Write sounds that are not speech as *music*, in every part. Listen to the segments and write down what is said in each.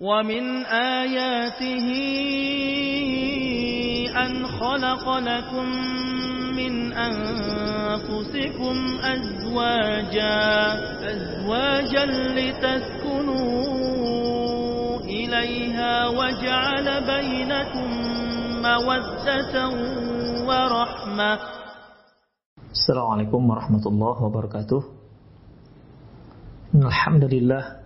ومن آياته أن خلق لكم من أنفسكم أزواجا أزواجا لتسكنوا إليها وجعل بينكم مودة ورحمة. السلام عليكم ورحمة الله وبركاته. الحمد لله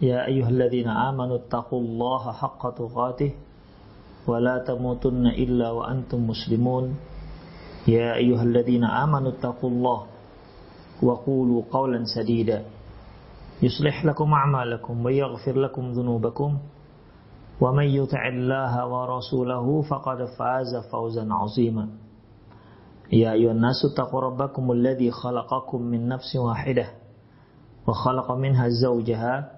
يا أيها الذين آمنوا اتقوا الله حق تقاته ولا تموتن إلا وأنتم مسلمون. يا أيها الذين آمنوا اتقوا الله وقولوا قولا سديدا. يصلح لكم أعمالكم ويغفر لكم ذنوبكم. ومن يطع الله ورسوله فقد فاز فوزا عظيما. يا أيها الناس اتقوا ربكم الذي خلقكم من نفس واحدة وخلق منها زوجها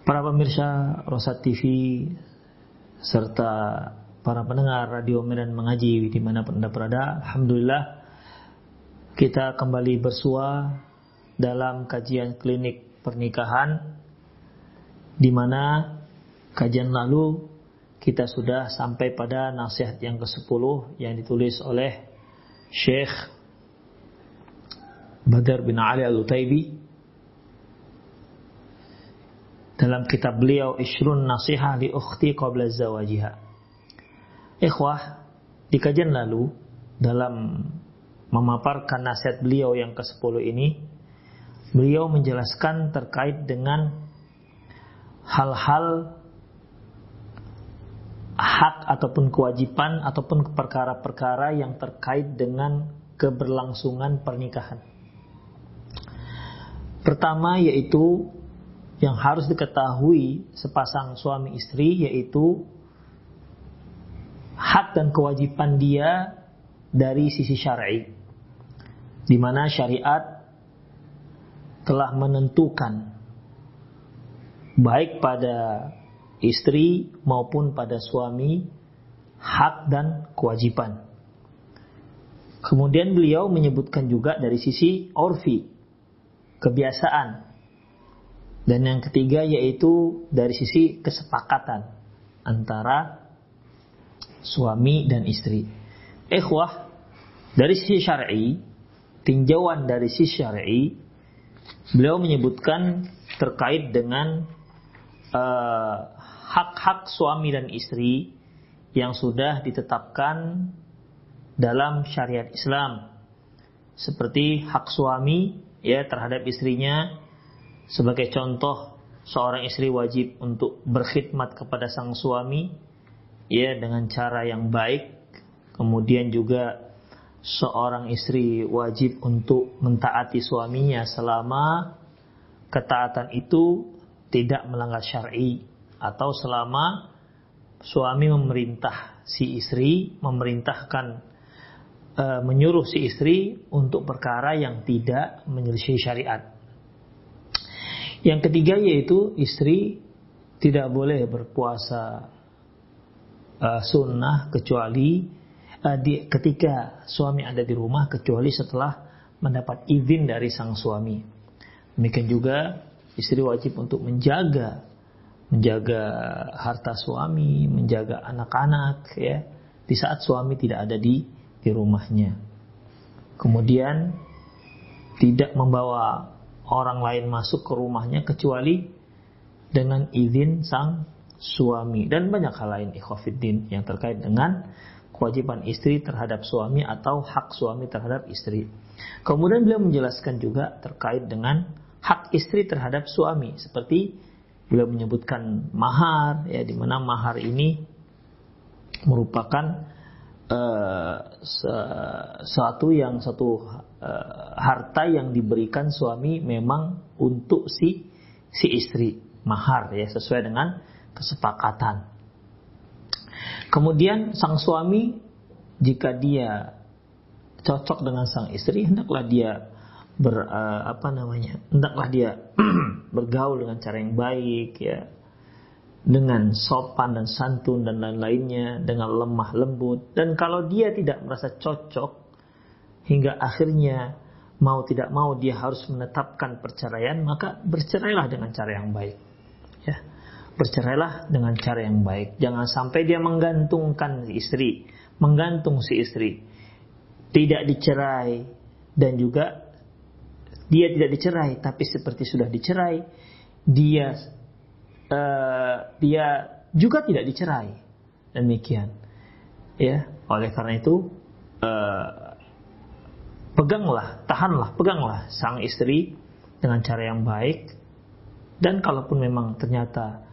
Para pemirsa Rosat TV serta para pendengar Radio Medan Mengaji di mana pun Anda berada, Alhamdulillah kita kembali bersua dalam kajian klinik pernikahan di mana kajian lalu kita sudah sampai pada nasihat yang ke-10 yang ditulis oleh Syekh Badar bin Ali Al-Utaibi dalam kitab beliau Ishrun Nasihah li Ukhti Qabla Zawajiha. Ikhwah, di kajian lalu dalam memaparkan nasihat beliau yang ke-10 ini, beliau menjelaskan terkait dengan hal-hal hak ataupun kewajiban ataupun perkara-perkara yang terkait dengan keberlangsungan pernikahan. Pertama yaitu yang harus diketahui sepasang suami istri yaitu hak dan kewajiban dia dari sisi syar'i di mana syariat telah menentukan baik pada istri maupun pada suami hak dan kewajiban. Kemudian beliau menyebutkan juga dari sisi orfi, kebiasaan. Dan yang ketiga yaitu dari sisi kesepakatan antara suami dan istri. Ikhwah, dari sisi syar'i, tinjauan dari sisi syar'i, beliau menyebutkan terkait dengan hak-hak uh, suami dan istri yang sudah ditetapkan dalam syariat Islam seperti hak suami ya terhadap istrinya sebagai contoh seorang istri wajib untuk berkhidmat kepada sang suami ya dengan cara yang baik kemudian juga seorang istri wajib untuk mentaati suaminya selama ketaatan itu tidak melanggar syar'i atau selama suami memerintah si istri memerintahkan e, menyuruh si istri untuk perkara yang tidak menyelisih syariat. Yang ketiga yaitu istri tidak boleh berpuasa e, sunnah kecuali e, di, ketika suami ada di rumah kecuali setelah mendapat izin dari sang suami. Demikian juga istri wajib untuk menjaga menjaga harta suami, menjaga anak-anak ya di saat suami tidak ada di di rumahnya. Kemudian tidak membawa orang lain masuk ke rumahnya kecuali dengan izin sang suami dan banyak hal lain ikhwafiddin yang terkait dengan kewajiban istri terhadap suami atau hak suami terhadap istri. Kemudian beliau menjelaskan juga terkait dengan hak istri terhadap suami seperti beliau menyebutkan mahar ya di mana mahar ini merupakan uh, suatu yang satu uh, harta yang diberikan suami memang untuk si si istri. Mahar ya sesuai dengan kesepakatan. Kemudian sang suami jika dia cocok dengan sang istri hendaklah dia ber uh, apa namanya hendaklah dia *clears throat* bergaul dengan cara yang baik ya. Dengan sopan dan santun dan lain-lainnya dengan lemah lembut. Dan kalau dia tidak merasa cocok hingga akhirnya mau tidak mau dia harus menetapkan perceraian maka bercerailah dengan cara yang baik. Ya. Bercerailah dengan cara yang baik. Jangan sampai dia menggantungkan si istri menggantung si istri. Tidak dicerai dan juga dia tidak dicerai tapi seperti sudah dicerai dia uh, dia juga tidak dicerai. Demikian. Ya. Oleh karena itu uh, peganglah tahanlah peganglah sang istri dengan cara yang baik. Dan kalaupun memang ternyata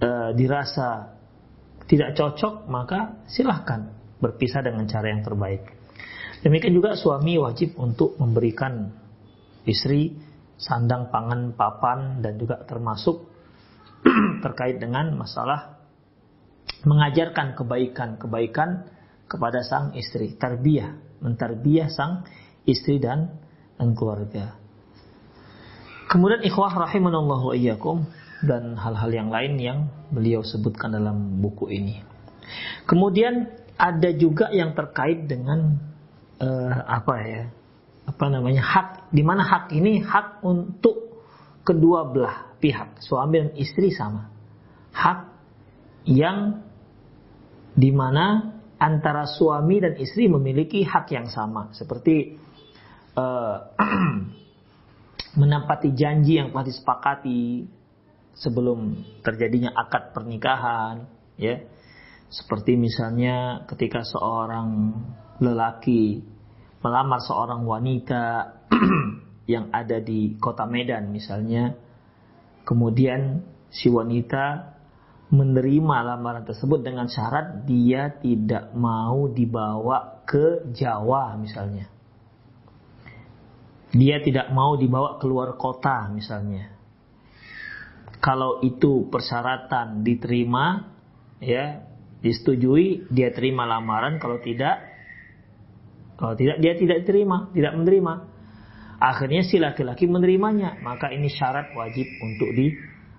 uh, dirasa tidak cocok maka silahkan berpisah dengan cara yang terbaik. Demikian juga suami wajib untuk memberikan istri sandang pangan papan dan juga termasuk *clears throat* terkait dengan masalah mengajarkan kebaikan-kebaikan kepada sang istri, tarbiyah, mentarbiah sang istri dan keluarga. Kemudian ikhwah rahimanallahu iyyakum dan hal-hal yang lain yang beliau sebutkan dalam buku ini. Kemudian ada juga yang terkait dengan uh, apa ya? Apa namanya? hak di mana hak ini hak untuk kedua belah pihak, suami dan istri sama. Hak yang di mana antara suami dan istri memiliki hak yang sama, seperti *clears throat* uh, menempati janji yang telah disepakati sebelum terjadinya akad pernikahan, ya. Seperti misalnya ketika seorang lelaki melamar seorang wanita *clears throat* yang ada di kota Medan misalnya Kemudian si wanita menerima lamaran tersebut dengan syarat dia tidak mau dibawa ke Jawa misalnya. Dia tidak mau dibawa keluar kota misalnya. Kalau itu persyaratan diterima, ya disetujui, dia terima lamaran. Kalau tidak, kalau tidak dia tidak terima, tidak menerima. Akhirnya si laki-laki menerimanya. Maka ini syarat wajib untuk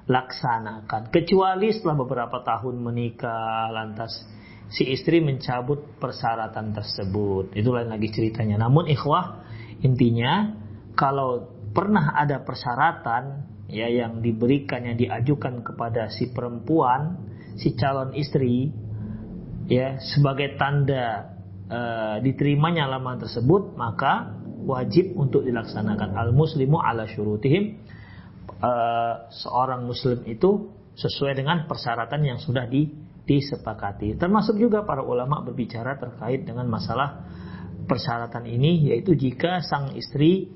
dilaksanakan. Kecuali setelah beberapa tahun menikah lantas si istri mencabut persyaratan tersebut. Itu lain lagi ceritanya. Namun ikhwah intinya kalau pernah ada persyaratan ya yang diberikan yang diajukan kepada si perempuan, si calon istri ya sebagai tanda uh, diterimanya lamaran tersebut, maka wajib untuk dilaksanakan al muslimu ala syurutihim uh, seorang muslim itu sesuai dengan persyaratan yang sudah di, disepakati. Termasuk juga para ulama berbicara terkait dengan masalah persyaratan ini yaitu jika sang istri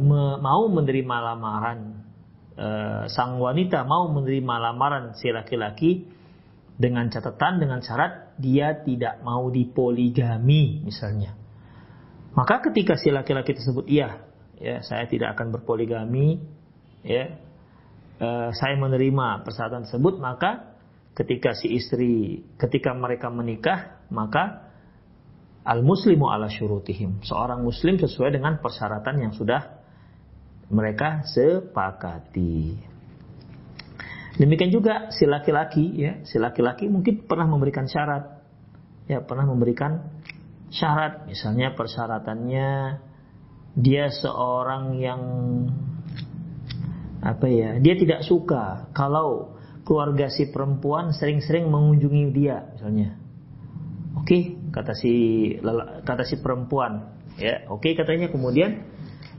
me, mau menerima lamaran uh, sang wanita mau menerima lamaran si laki-laki dengan catatan dengan syarat dia tidak mau dipoligami misalnya. Maka ketika si laki-laki tersebut iya, ya saya tidak akan berpoligami, ya. E, saya menerima persyaratan tersebut, maka ketika si istri, ketika mereka menikah, maka al muslimu ala syurutihim, seorang muslim sesuai dengan persyaratan yang sudah mereka sepakati. Demikian juga si laki-laki, ya. Si laki-laki mungkin pernah memberikan syarat, ya pernah memberikan syarat. Misalnya persyaratannya dia seorang yang apa ya? Dia tidak suka kalau keluarga si perempuan sering-sering mengunjungi dia misalnya. Oke okay, kata si kata si perempuan. Ya oke okay, katanya. Kemudian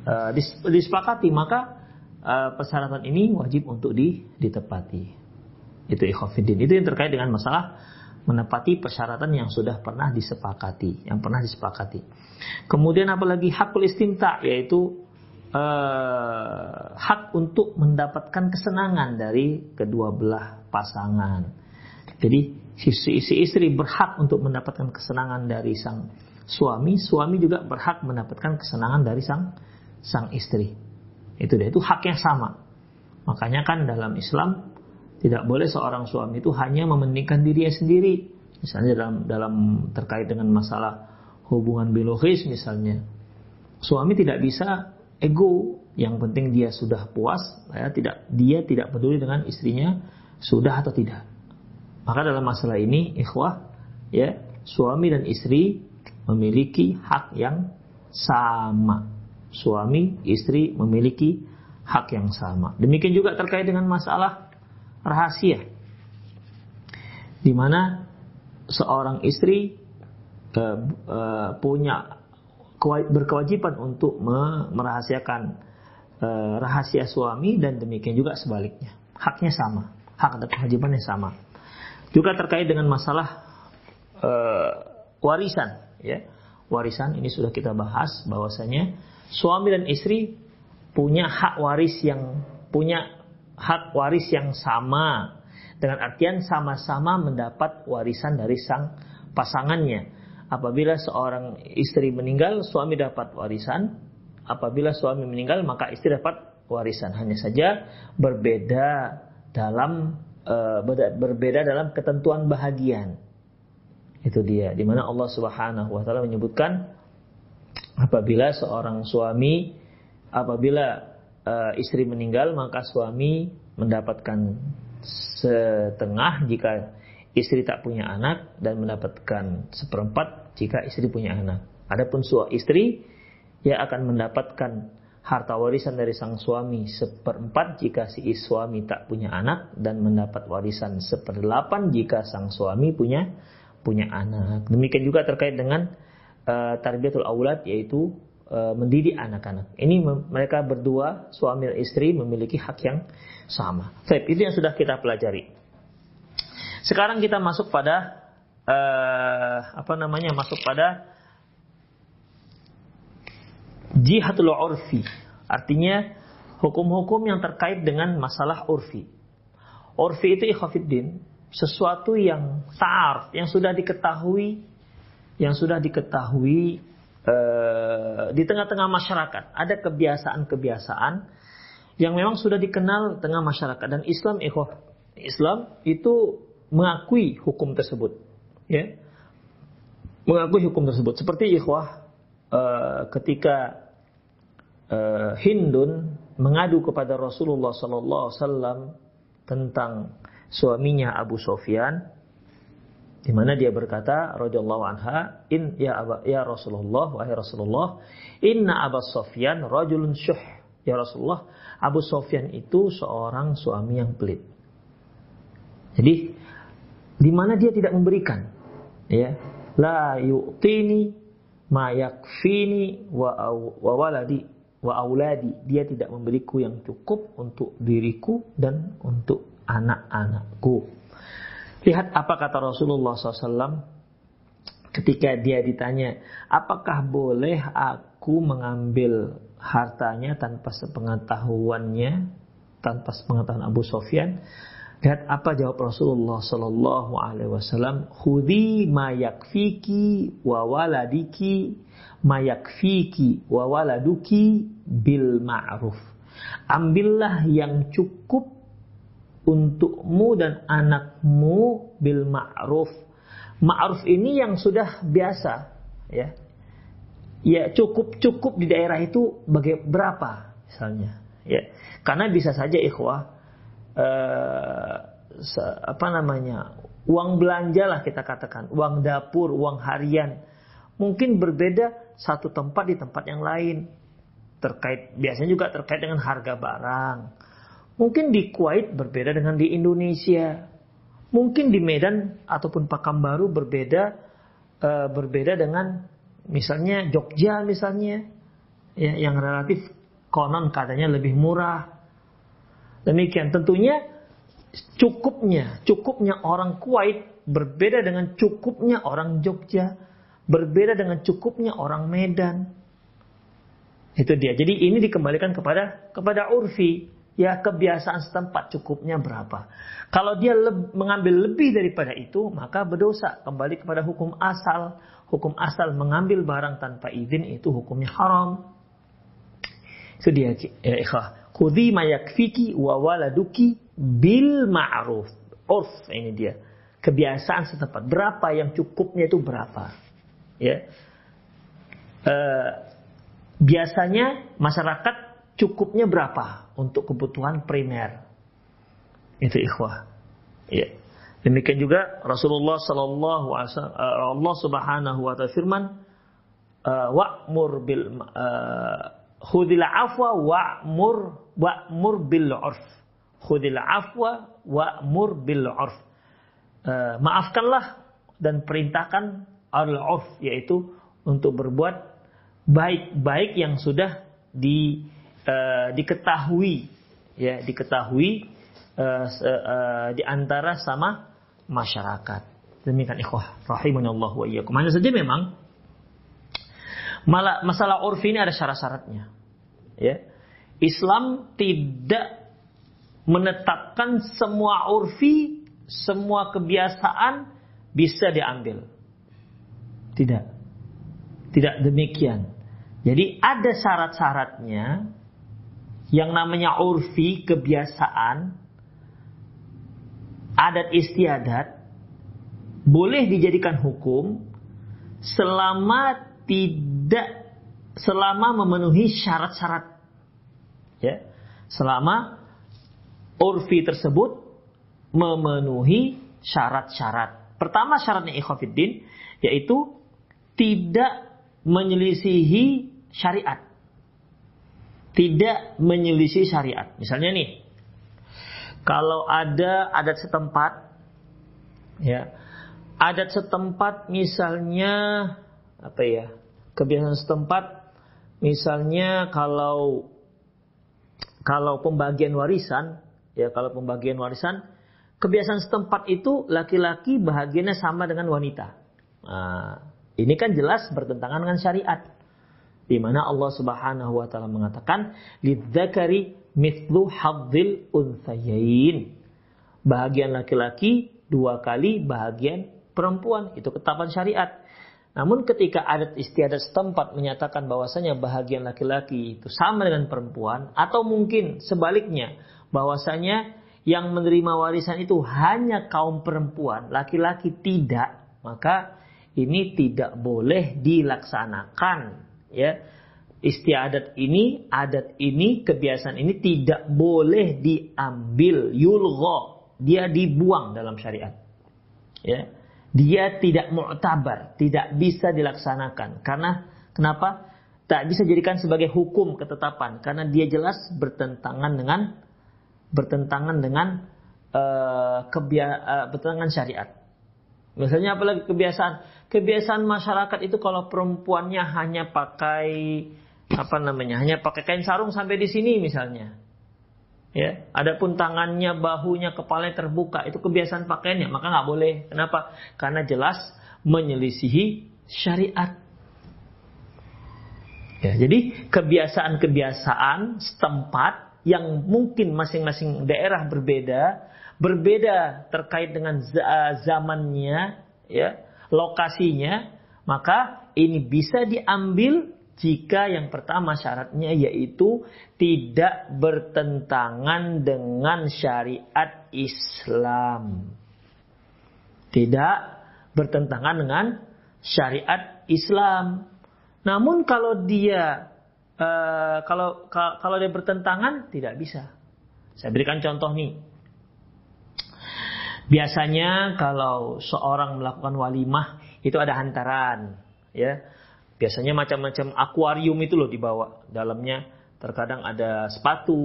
uh, disepakati maka uh, persyaratan ini wajib untuk di, ditepati. Itu ikhafidin. Itu yang terkait dengan masalah menepati persyaratan yang sudah pernah disepakati, yang pernah disepakati. Kemudian apalagi hakul istimta yaitu uh, hak untuk mendapatkan kesenangan dari kedua belah pasangan. Jadi si, si istri berhak untuk mendapatkan kesenangan dari sang suami, suami juga berhak mendapatkan kesenangan dari sang sang istri. Itu dia, itu hak yang sama. Makanya kan dalam Islam tidak boleh seorang suami itu hanya mementingkan dirinya sendiri. Misalnya dalam dalam terkait dengan masalah hubungan biologis misalnya. Suami tidak bisa ego, yang penting dia sudah puas, ya, tidak dia tidak peduli dengan istrinya sudah atau tidak. Maka dalam masalah ini ikhwah ya, suami dan istri memiliki hak yang sama. Suami, istri memiliki hak yang sama. Demikian juga terkait dengan masalah rahasia. Di mana seorang istri uh, uh, punya berkewajiban untuk merahasiakan uh, rahasia suami dan demikian juga sebaliknya. Haknya sama, hak dan kewajibannya sama. Juga terkait dengan masalah uh, warisan, ya. Warisan ini sudah kita bahas bahwasanya suami dan istri punya hak waris yang punya hak waris yang sama dengan artian sama-sama mendapat warisan dari sang pasangannya. Apabila seorang istri meninggal, suami dapat warisan. Apabila suami meninggal, maka istri dapat warisan. Hanya saja berbeda dalam uh, berbeda dalam ketentuan bahagian. Itu dia. Di mana Allah Subhanahu wa taala menyebutkan apabila seorang suami apabila uh, istri meninggal maka suami mendapatkan setengah jika istri tak punya anak dan mendapatkan seperempat jika istri punya anak. Adapun suami istri ia akan mendapatkan harta warisan dari sang suami seperempat jika si suami tak punya anak dan mendapat warisan seperdelapan jika sang suami punya punya anak. Demikian juga terkait dengan uh, tarbiyatul aulad yaitu uh, mendidik anak-anak. Ini mereka berdua suami dan istri memiliki hak yang sama. Baik, itu yang sudah kita pelajari. Sekarang kita masuk pada uh, apa namanya? Masuk pada jihatul urfi. Artinya hukum-hukum yang terkait dengan masalah urfi. Urfi itu ikhafiddin, sesuatu yang ta'arf, yang sudah diketahui yang sudah diketahui uh, di tengah-tengah masyarakat. Ada kebiasaan-kebiasaan yang memang sudah dikenal tengah masyarakat dan Islam ikhwah Islam itu mengakui hukum tersebut ya. Mengakui hukum tersebut. Seperti ikhwah uh, ketika uh, Hindun mengadu kepada Rasulullah sallallahu alaihi wasallam tentang suaminya Abu Sofyan di mana dia berkata radhiyallahu anha in ya aba, ya Rasulullah wahai Rasulullah inna Abu Sofyan rajulun syuh. Ya Rasulullah Abu Sofyan itu seorang suami yang pelit. Jadi di mana dia tidak memberikan, ya, la yu'tini ma yakfini wa, wa waladi wa auladi. Dia tidak memberiku yang cukup untuk diriku dan untuk anak-anakku. Lihat apa kata Rasulullah SAW ketika dia ditanya, apakah boleh aku mengambil hartanya tanpa sepengetahuannya, tanpa sepengetahuan Abu Sofyan. Lihat apa jawab Rasulullah Sallallahu Alaihi Wasallam. Hudi ma yakfiki wa waladiki ma yakfiki wa waladuki bil ma'ruf. Ambillah yang cukup untukmu dan anakmu bil ma'ruf. Ma'ruf ini yang sudah biasa, ya ya cukup cukup di daerah itu bagai berapa misalnya ya karena bisa saja ikhwah eh, apa namanya uang belanja lah kita katakan uang dapur uang harian. Mungkin berbeda satu tempat di tempat yang lain. Terkait biasanya juga terkait dengan harga barang. Mungkin di Kuwait berbeda dengan di Indonesia. Mungkin di Medan ataupun Pekanbaru berbeda uh, berbeda dengan misalnya Jogja misalnya ya, yang relatif konon katanya lebih murah. Demikian tentunya cukupnya, cukupnya orang Kuwait berbeda dengan cukupnya orang Jogja, berbeda dengan cukupnya orang Medan. Itu dia. Jadi ini dikembalikan kepada kepada urfi, ya kebiasaan setempat cukupnya berapa. Kalau dia le mengambil lebih daripada itu, maka berdosa. Kembali kepada hukum asal. Hukum asal mengambil barang tanpa izin itu hukumnya haram. Itu dia ya ikhwah. Khudhi ma yakfiki wa waladuki bil ma'ruf. Urf ini dia. Kebiasaan setempat. Berapa yang cukupnya itu berapa. Ya. Uh, biasanya masyarakat cukupnya berapa untuk kebutuhan primer. Itu ikhwah. Ya. Demikian juga Rasulullah sallallahu eh, Allah Subhanahu wa taala firman eh, wa'mur bil khudil afwa wa'mur wa'mur bil urf. Khudil afwa wa'mur bil urf. Uh, maafkanlah dan perintahkan al urf yaitu untuk berbuat baik-baik yang sudah di uh, diketahui ya diketahui uh, uh, di antara sama masyarakat. Demikian ikhwah rahimanallah wa iyyakum. Hanya saja memang Malah masalah urfi ini ada syarat-syaratnya. Ya. Islam tidak menetapkan semua urfi, semua kebiasaan bisa diambil. Tidak. Tidak demikian. Jadi ada syarat-syaratnya yang namanya urfi, kebiasaan, adat istiadat boleh dijadikan hukum selama tidak selama memenuhi syarat-syarat. Ya. Selama urfi tersebut memenuhi syarat-syarat. Pertama syaratnya ikhwafiddin yaitu tidak menyelisihi syariat. Tidak menyelisih syariat. Misalnya nih, kalau ada adat setempat, ya, adat setempat misalnya apa ya kebiasaan setempat misalnya kalau kalau pembagian warisan ya kalau pembagian warisan kebiasaan setempat itu laki-laki bahagiannya sama dengan wanita. Nah, ini kan jelas bertentangan dengan syariat. Di mana Allah Subhanahu wa taala mengatakan lidzakari mithlu hadzil unthayain. Bahagian laki-laki dua kali bahagian perempuan. Itu ketetapan syariat namun ketika adat istiadat setempat menyatakan bahwasanya bahagian laki-laki itu sama dengan perempuan atau mungkin sebaliknya bahwasanya yang menerima warisan itu hanya kaum perempuan, laki-laki tidak, maka ini tidak boleh dilaksanakan ya. Istiadat ini, adat ini, kebiasaan ini tidak boleh diambil yulgho, dia dibuang dalam syariat. Ya dia tidak mu'tabar, tidak bisa dilaksanakan. Karena kenapa? Tak bisa jadikan sebagai hukum ketetapan karena dia jelas bertentangan dengan bertentangan dengan uh, kebia, uh, bertentangan syariat. Misalnya apalagi kebiasaan kebiasaan masyarakat itu kalau perempuannya hanya pakai apa namanya hanya pakai kain sarung sampai di sini misalnya Ya, adapun tangannya, bahunya, kepalanya terbuka, itu kebiasaan pakaiannya, maka nggak boleh. Kenapa? Karena jelas menyelisihi syariat. Ya, jadi kebiasaan-kebiasaan setempat yang mungkin masing-masing daerah berbeda, berbeda terkait dengan zamannya, ya, lokasinya, maka ini bisa diambil jika yang pertama syaratnya yaitu tidak bertentangan dengan syariat Islam. Tidak bertentangan dengan syariat Islam. Namun kalau dia uh, kalau kalau dia bertentangan tidak bisa. Saya berikan contoh nih. Biasanya kalau seorang melakukan walimah itu ada hantaran, ya Biasanya macam-macam akuarium itu loh dibawa. Dalamnya terkadang ada sepatu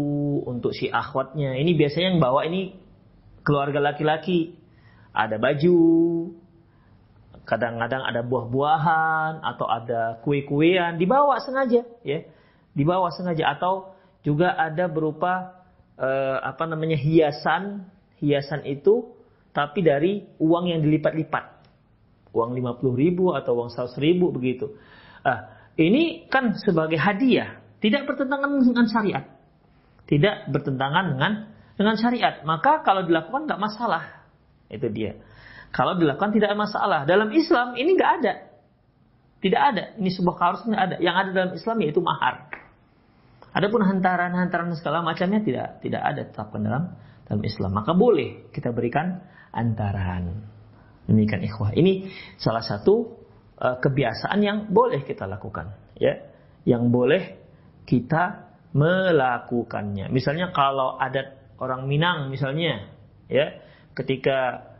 untuk si akhwatnya. Ini biasanya yang bawa ini keluarga laki-laki. Ada baju, kadang-kadang ada buah-buahan atau ada kue-kuean dibawa sengaja ya dibawa sengaja atau juga ada berupa eh, apa namanya hiasan hiasan itu tapi dari uang yang dilipat-lipat. Uang 50 ribu atau uang 100 ribu begitu. Ah, ini kan sebagai hadiah, tidak bertentangan dengan syariat. Tidak bertentangan dengan dengan syariat. Maka kalau dilakukan nggak masalah. Itu dia. Kalau dilakukan tidak masalah. Dalam Islam ini nggak ada. Tidak ada. Ini sebuah nggak ada. Yang ada dalam Islam yaitu mahar. Adapun hantaran-hantaran segala macamnya tidak tidak ada tetapkan dalam dalam Islam. Maka boleh kita berikan antaran. Demikian ikhwah. Ini salah satu uh, kebiasaan yang boleh kita lakukan, ya. Yang boleh kita melakukannya. Misalnya kalau adat orang Minang misalnya, ya, ketika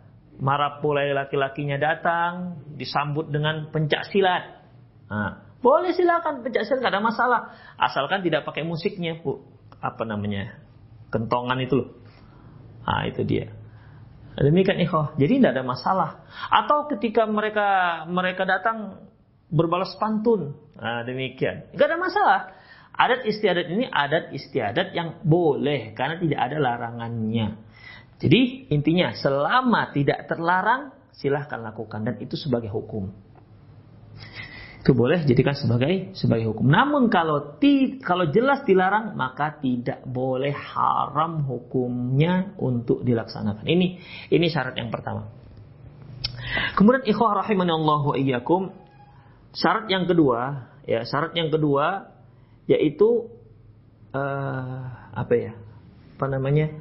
marapulai laki-lakinya datang disambut dengan pencak silat. Nah, boleh silakan pencak silat ada masalah, asalkan tidak pakai musiknya, Bu. Apa namanya? Kentongan itu loh. Nah, itu dia. Demikian ikhwah. Jadi tidak ada masalah. Atau ketika mereka mereka datang berbalas pantun. Nah, demikian. Tidak ada masalah. Adat istiadat ini adat istiadat yang boleh karena tidak ada larangannya. Jadi intinya selama tidak terlarang silahkan lakukan dan itu sebagai hukum itu boleh jadikan sebagai sebagai hukum. Namun kalau ti, kalau jelas dilarang maka tidak boleh haram hukumnya untuk dilaksanakan. Ini ini syarat yang pertama. Kemudian ikhwah rahimanallahu wa iyyakum syarat yang kedua ya syarat yang kedua yaitu uh, apa ya apa namanya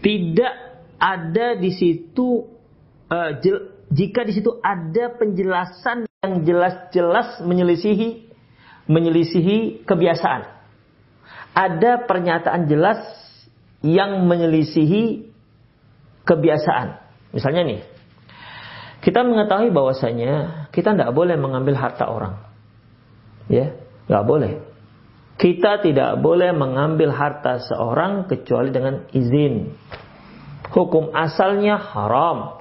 tidak ada di situ uh, jel, jika di situ ada penjelasan yang jelas-jelas menyelisihi menyelisihi kebiasaan. Ada pernyataan jelas yang menyelisihi kebiasaan. Misalnya nih, kita mengetahui bahwasanya kita tidak boleh mengambil harta orang. Ya, nggak boleh. Kita tidak boleh mengambil harta seorang kecuali dengan izin. Hukum asalnya haram.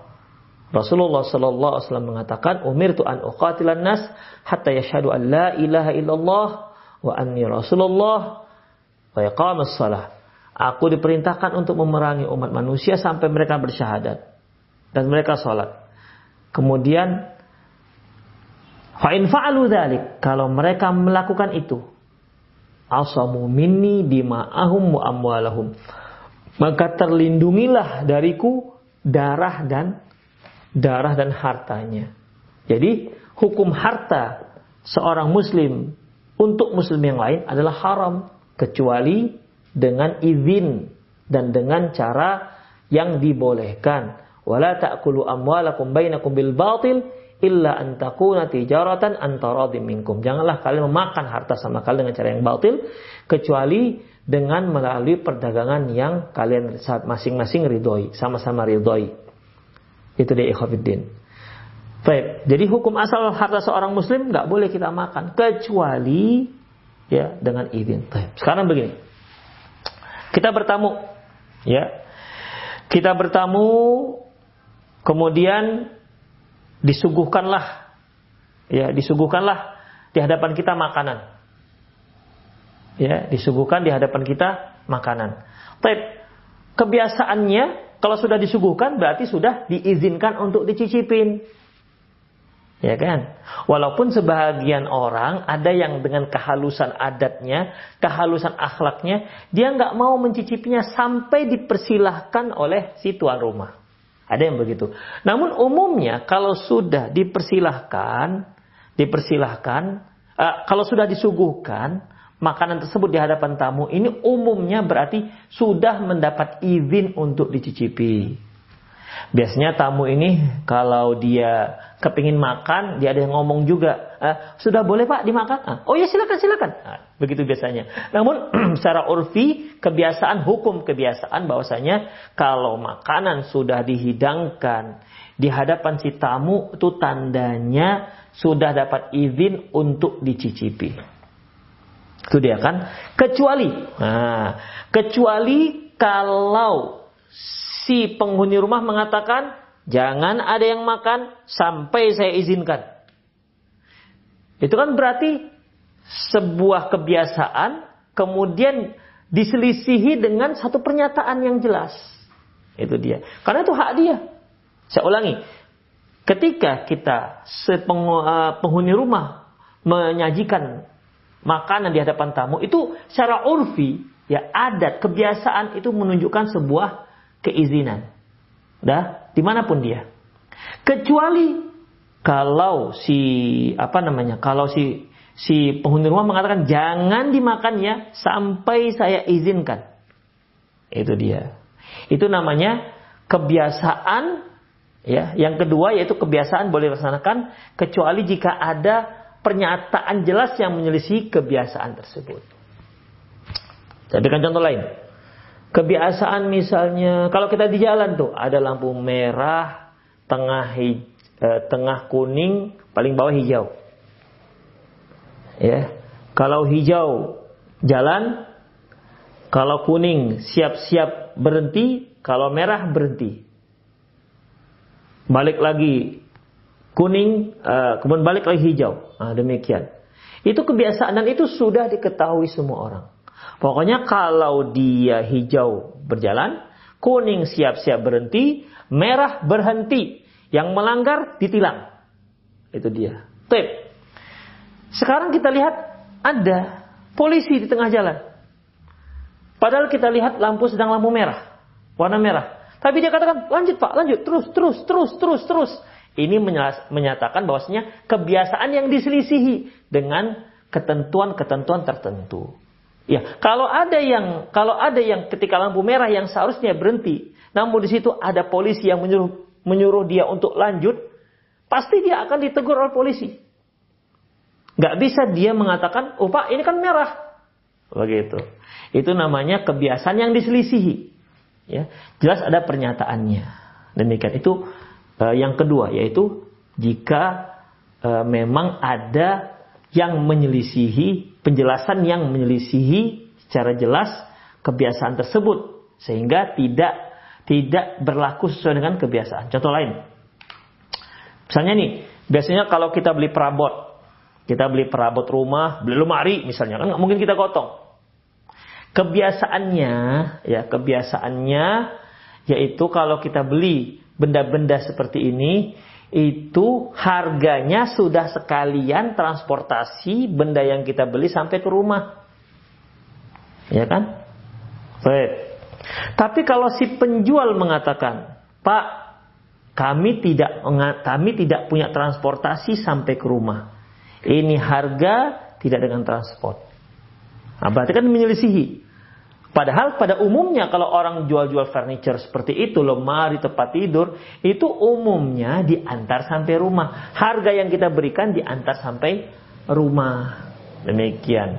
Rasulullah sallallahu alaihi wasallam mengatakan, "Umirtu an uqatilan nas hatta yashhadu an la ilaha illallah wa anni Rasulullah wa yaqamus salah." Aku diperintahkan untuk memerangi umat manusia sampai mereka bersyahadat dan mereka sholat. Kemudian fa in fa'alu dzalik, kalau mereka melakukan itu, asamu minni dima'ahum wa amwalahum. Maka terlindungilah dariku darah dan darah dan hartanya. Jadi hukum harta seorang muslim untuk muslim yang lain adalah haram kecuali dengan izin dan dengan cara yang dibolehkan. Wala ta'kulu amwalakum bainakum bil batil illa an takuna tijaratan antara minkum. Janganlah kalian memakan harta sama kalian dengan cara yang batil kecuali dengan melalui perdagangan yang kalian masing-masing ridhoi, sama-sama ridhoi. Itu dia ikhwafiddin. Baik, jadi hukum asal harta seorang muslim nggak boleh kita makan kecuali ya dengan izin. Baik. Sekarang begini. Kita bertamu ya. Kita bertamu kemudian disuguhkanlah ya, disuguhkanlah di hadapan kita makanan. Ya, disuguhkan di hadapan kita makanan. Baik. Kebiasaannya kalau sudah disuguhkan berarti sudah diizinkan untuk dicicipin. Ya kan? Walaupun sebagian orang ada yang dengan kehalusan adatnya, kehalusan akhlaknya, dia nggak mau mencicipinya sampai dipersilahkan oleh si tuan rumah. Ada yang begitu. Namun umumnya kalau sudah dipersilahkan, dipersilahkan, uh, kalau sudah disuguhkan, makanan tersebut di hadapan tamu ini umumnya berarti sudah mendapat izin untuk dicicipi. Biasanya tamu ini kalau dia kepingin makan, dia ada yang ngomong juga, ah, sudah boleh pak dimakan? Ah, oh ya silakan silakan. Nah, begitu biasanya. Namun *clears throat* secara urfi kebiasaan hukum kebiasaan bahwasanya kalau makanan sudah dihidangkan di hadapan si tamu itu tandanya sudah dapat izin untuk dicicipi. Itu dia kan. Kecuali, nah, kecuali kalau si penghuni rumah mengatakan jangan ada yang makan sampai saya izinkan. Itu kan berarti sebuah kebiasaan kemudian diselisihi dengan satu pernyataan yang jelas. Itu dia. Karena itu hak dia. Saya ulangi. Ketika kita eh, penghuni rumah menyajikan makanan di hadapan tamu, itu secara urfi, ya adat, kebiasaan itu menunjukkan sebuah keizinan. Dah, di mana pun dia. Kecuali kalau si apa namanya, kalau si si penghuni rumah mengatakan jangan dimakan ya sampai saya izinkan. Itu dia. Itu namanya kebiasaan ya. Yang kedua yaitu kebiasaan boleh dilaksanakan kecuali jika ada pernyataan jelas yang menyelisih kebiasaan tersebut. Saya berikan contoh lain. Kebiasaan misalnya kalau kita di jalan tuh ada lampu merah, tengah hij, eh, tengah kuning, paling bawah hijau. Ya. Kalau hijau jalan, kalau kuning siap-siap berhenti, kalau merah berhenti. Balik lagi kuning, uh, kemudian balik lagi hijau. Nah, demikian. Itu kebiasaan dan itu sudah diketahui semua orang. Pokoknya kalau dia hijau berjalan, kuning siap-siap berhenti, merah berhenti. Yang melanggar ditilang. Itu dia. Tip. Sekarang kita lihat ada polisi di tengah jalan. Padahal kita lihat lampu sedang lampu merah, warna merah. Tapi dia katakan, lanjut pak, lanjut, terus, terus, terus, terus, terus. Ini menyatakan bahwasanya kebiasaan yang diselisihi dengan ketentuan-ketentuan tertentu. Ya, kalau ada yang kalau ada yang ketika lampu merah yang seharusnya berhenti, namun di situ ada polisi yang menyuruh menyuruh dia untuk lanjut, pasti dia akan ditegur oleh polisi. Gak bisa dia mengatakan, oh pak ini kan merah. Begitu. Itu namanya kebiasaan yang diselisihi. Ya, jelas ada pernyataannya. Demikian itu uh, yang kedua yaitu jika uh, memang ada yang menyelisihi penjelasan yang menyelisihi secara jelas kebiasaan tersebut sehingga tidak tidak berlaku sesuai dengan kebiasaan. Contoh lain. Misalnya nih, biasanya kalau kita beli perabot, kita beli perabot rumah, beli lemari misalnya, kan nggak mungkin kita gotong kebiasaannya ya kebiasaannya yaitu kalau kita beli benda-benda seperti ini itu harganya sudah sekalian transportasi benda yang kita beli sampai ke rumah. Ya kan? Baik. Tapi kalau si penjual mengatakan, "Pak, kami tidak kami tidak punya transportasi sampai ke rumah. Ini harga tidak dengan transport." Nah, berarti kan menyelisihi. Padahal pada umumnya kalau orang jual-jual furniture seperti itu, lemari, tempat tidur, itu umumnya diantar sampai rumah. Harga yang kita berikan diantar sampai rumah. Demikian.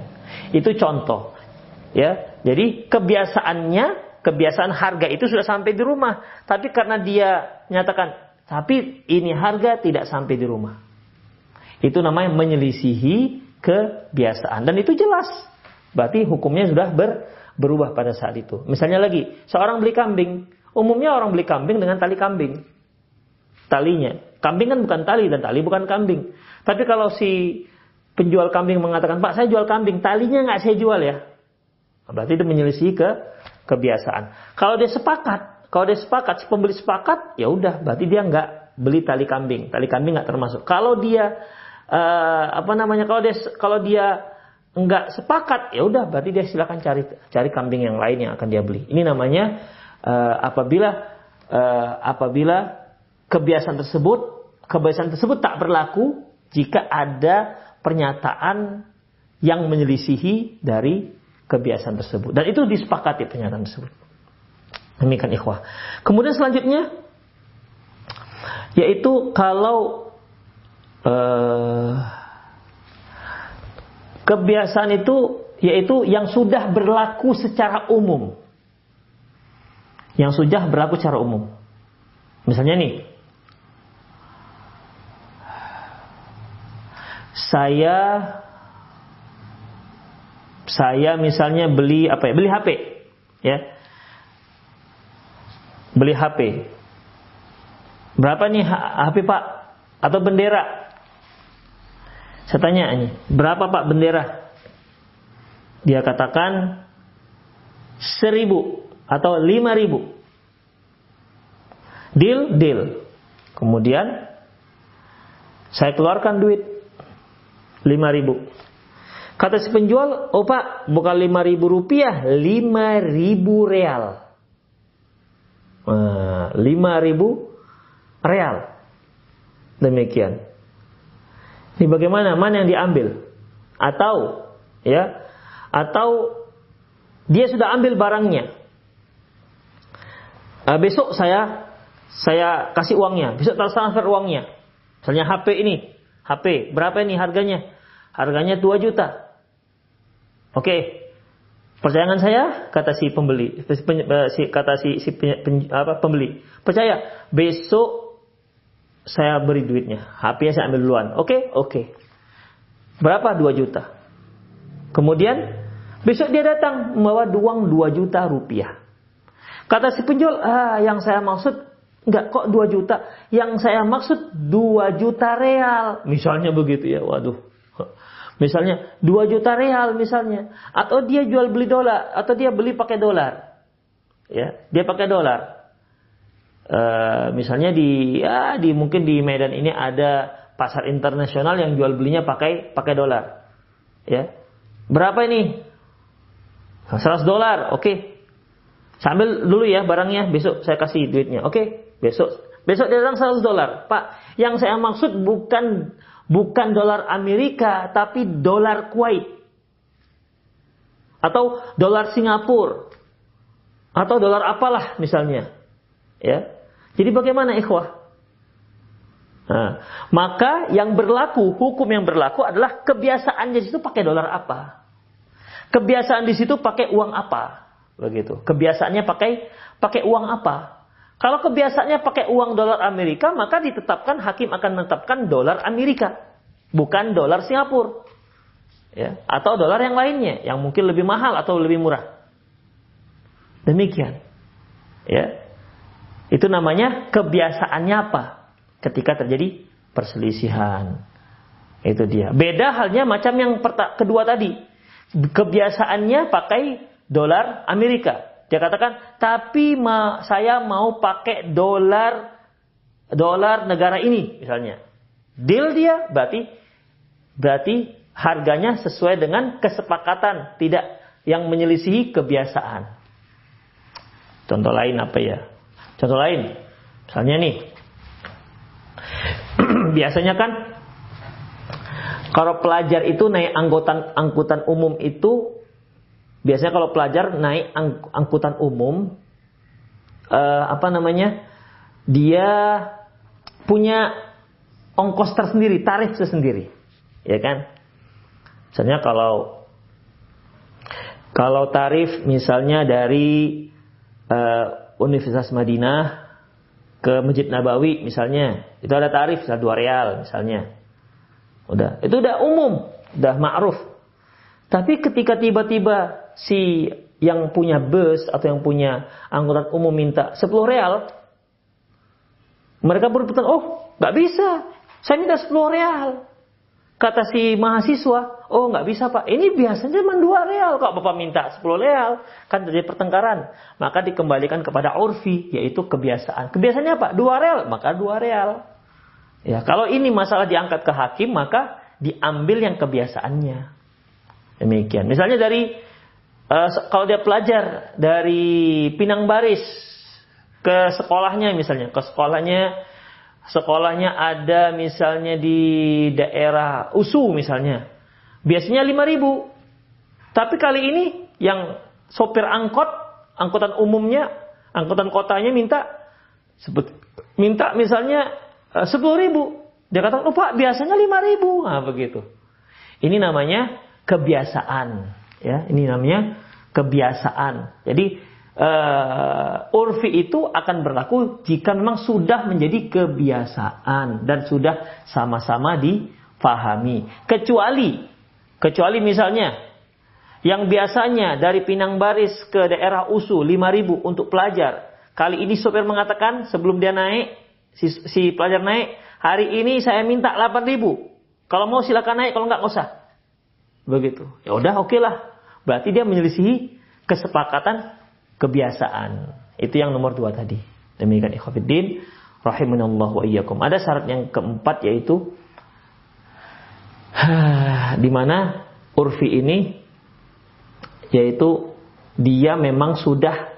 Itu contoh. Ya, jadi kebiasaannya, kebiasaan harga itu sudah sampai di rumah. Tapi karena dia nyatakan, tapi ini harga tidak sampai di rumah. Itu namanya menyelisihi kebiasaan. Dan itu jelas. Berarti hukumnya sudah ber, berubah pada saat itu. Misalnya lagi, seorang beli kambing. Umumnya orang beli kambing dengan tali kambing. Talinya. Kambing kan bukan tali dan tali bukan kambing. Tapi kalau si penjual kambing mengatakan, Pak saya jual kambing, talinya nggak saya jual ya. Berarti itu menyelisih ke kebiasaan. Kalau dia sepakat, kalau dia sepakat, si pembeli sepakat, ya udah, berarti dia nggak beli tali kambing. Tali kambing nggak termasuk. Kalau dia uh, apa namanya? Kalau dia kalau dia enggak sepakat, ya udah berarti dia silakan cari cari kambing yang lain yang akan dia beli. Ini namanya uh, apabila uh, apabila kebiasaan tersebut kebiasaan tersebut tak berlaku jika ada pernyataan yang menyelisihi dari kebiasaan tersebut dan itu disepakati pernyataan tersebut. Demikian ikhwah. Kemudian selanjutnya yaitu kalau uh, Kebiasaan itu yaitu yang sudah berlaku secara umum. Yang sudah berlaku secara umum. Misalnya nih, saya saya misalnya beli apa ya? Beli HP, ya. Beli HP. Berapa nih HP Pak? Atau bendera? Saya tanya ini, berapa Pak bendera? Dia katakan seribu atau lima ribu. Deal, deal. Kemudian saya keluarkan duit 5000. Kata si penjual, "Oh Pak, bukan 5000 rupiah, 5000 real." Nah, 5000 real. Demikian. Ini bagaimana? Mana yang diambil? Atau ya, atau dia sudah ambil barangnya. Uh, besok saya saya kasih uangnya, besok transfer uangnya. Misalnya HP ini, HP berapa ini harganya? Harganya 2 juta. Oke. Okay. Percayakan saya, kata si pembeli, si, kata si, si pen, apa, pembeli. Percaya, besok saya beri duitnya. HP-nya saya ambil duluan. Oke, okay? oke. Okay. Berapa? 2 juta. Kemudian, besok dia datang membawa uang 2 juta rupiah. Kata si penjual, ah, yang saya maksud Enggak kok 2 juta. Yang saya maksud 2 juta real. Misalnya begitu ya. Waduh. Misalnya 2 juta real misalnya. Atau dia jual beli dolar. Atau dia beli pakai dolar. Ya, dia pakai dolar. Uh, misalnya di ya di mungkin di Medan ini ada pasar internasional yang jual belinya pakai pakai dolar. Ya. Berapa ini? 100 dolar. Oke. Okay. Sambil dulu ya barangnya, besok saya kasih duitnya. Oke. Okay. Besok besok datang 100 dolar. Pak, yang saya maksud bukan bukan dolar Amerika tapi dolar Kuwait. Atau dolar Singapura. Atau dolar apalah misalnya. Ya. Jadi bagaimana ikhwah? Nah, maka yang berlaku, hukum yang berlaku adalah kebiasaan di situ pakai dolar apa? Kebiasaan di situ pakai uang apa? Begitu. Kebiasaannya pakai pakai uang apa? Kalau kebiasaannya pakai uang dolar Amerika, maka ditetapkan hakim akan menetapkan dolar Amerika, bukan dolar Singapura. Ya, atau dolar yang lainnya yang mungkin lebih mahal atau lebih murah. Demikian. Ya. Itu namanya kebiasaannya apa? Ketika terjadi perselisihan. Itu dia. Beda halnya macam yang kedua tadi. Kebiasaannya pakai dolar Amerika. Dia katakan, tapi ma saya mau pakai dolar dolar negara ini misalnya. Deal dia berarti berarti harganya sesuai dengan kesepakatan, tidak yang menyelisihi kebiasaan. Contoh lain apa ya? Contoh lain, misalnya nih, *clears throat* biasanya kan kalau pelajar itu naik angkutan angkutan umum itu Biasanya kalau pelajar naik ang angkutan umum, uh, apa namanya, dia punya ongkos tersendiri, tarif tersendiri, ya kan? Misalnya kalau kalau tarif misalnya dari uh, Universitas Madinah ke Masjid Nabawi misalnya, itu ada tarif dua real misalnya. Udah, itu udah umum, udah ma'ruf. Tapi ketika tiba-tiba si yang punya bus atau yang punya angkutan umum minta 10 real, mereka berputar, oh nggak bisa, saya minta 10 real. Kata si mahasiswa, oh nggak bisa pak, ini biasanya cuma 2 real, kok bapak minta 10 real, kan terjadi pertengkaran. Maka dikembalikan kepada urfi, yaitu kebiasaan. Kebiasaannya apa? 2 real, maka 2 real. Ya, kalau ini masalah diangkat ke hakim, maka diambil yang kebiasaannya. Demikian. Misalnya dari uh, kalau dia pelajar dari Pinang Baris ke sekolahnya misalnya, ke sekolahnya sekolahnya ada misalnya di daerah USU misalnya. Biasanya 5000. Tapi kali ini yang sopir angkot, angkutan umumnya, angkutan kotanya minta sebut minta misalnya eh, sepuluh ribu. Dia kata, oh pak biasanya lima ribu. Nah begitu. Ini namanya kebiasaan. Ya, ini namanya kebiasaan. Jadi uh, urfi itu akan berlaku jika memang sudah menjadi kebiasaan dan sudah sama-sama difahami. Kecuali kecuali misalnya yang biasanya dari Pinang Baris ke daerah USU 5000 untuk pelajar. Kali ini sopir mengatakan sebelum dia naik si, si pelajar naik, hari ini saya minta 8000. Kalau mau silakan naik, kalau enggak enggak usah. Begitu. Ya udah oke okay lah. Berarti dia menyelisihi kesepakatan kebiasaan. Itu yang nomor dua tadi. Demikian ikhwafiddin. Rahimanallah wa iyyakum. Ada syarat yang keempat yaitu *sighs* di mana urfi ini yaitu dia memang sudah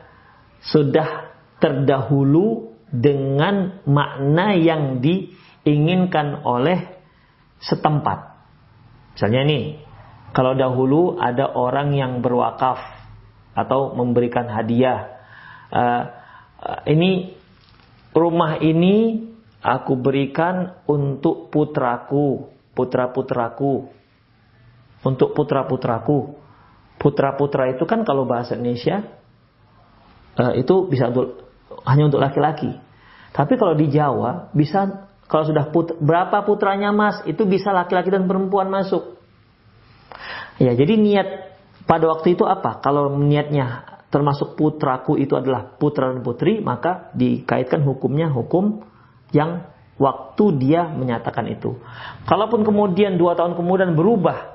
sudah terdahulu dengan makna yang diinginkan oleh setempat. Misalnya nih, kalau dahulu ada orang yang berwakaf atau memberikan hadiah, uh, ini rumah ini aku berikan untuk putraku, putra-putraku, untuk putra-putraku. Putra-putra itu kan kalau bahasa Indonesia uh, itu bisa untuk hanya untuk laki-laki. Tapi kalau di Jawa bisa kalau sudah put, berapa putranya Mas itu bisa laki-laki dan perempuan masuk. Ya, jadi niat pada waktu itu apa? Kalau niatnya termasuk putraku itu adalah putra dan putri, maka dikaitkan hukumnya hukum yang waktu dia menyatakan itu. Kalaupun kemudian dua tahun kemudian berubah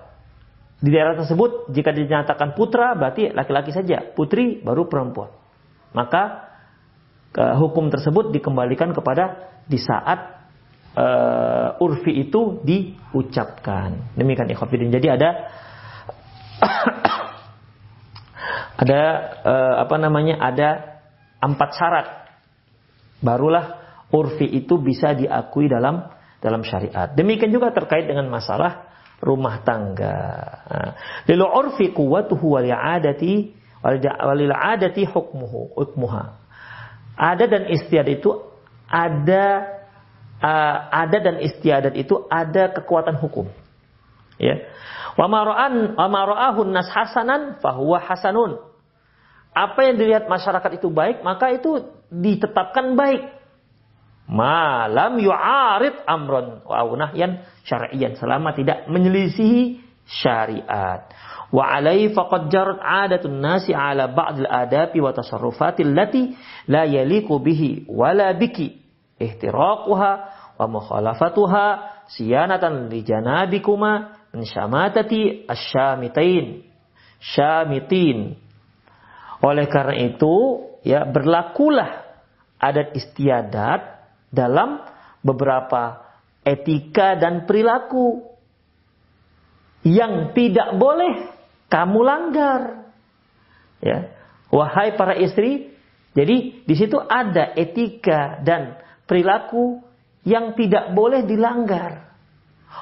di daerah tersebut, jika dinyatakan putra berarti laki-laki saja, putri baru perempuan. Maka ke hukum tersebut dikembalikan kepada di saat uh, urfi itu diucapkan. Demikian ikhwafidin. Jadi ada ada uh, apa namanya ada empat syarat barulah urfi itu bisa diakui dalam dalam syariat. Demikian juga terkait dengan masalah rumah tangga. Lalu urfi kuwatuhu wal adati walil adati hukmuhu hukmuha. Ada dan istiadat itu ada uh, ada dan istiadat itu ada kekuatan hukum. Ya. Wa mara'an wa mara'ahun nas hasanan fahuwa hasanun. Apa yang dilihat masyarakat itu baik, maka itu ditetapkan baik. Malam yu'arid amron wa nahyan syar'iyan selama tidak menyelisihi syariat. Wa alai faqad jarat adatun nasi ala ba'd al-adabi wa tasarrufatil lati la yaliqu bihi wala biki ihtiraquha wa mukhalafatuha siyanatan li janabikuma syamatati asyamitain. Syamitin. Oleh karena itu ya berlakulah adat istiadat dalam beberapa etika dan perilaku yang tidak boleh kamu langgar. Ya. Wahai para istri jadi di situ ada etika dan perilaku yang tidak boleh dilanggar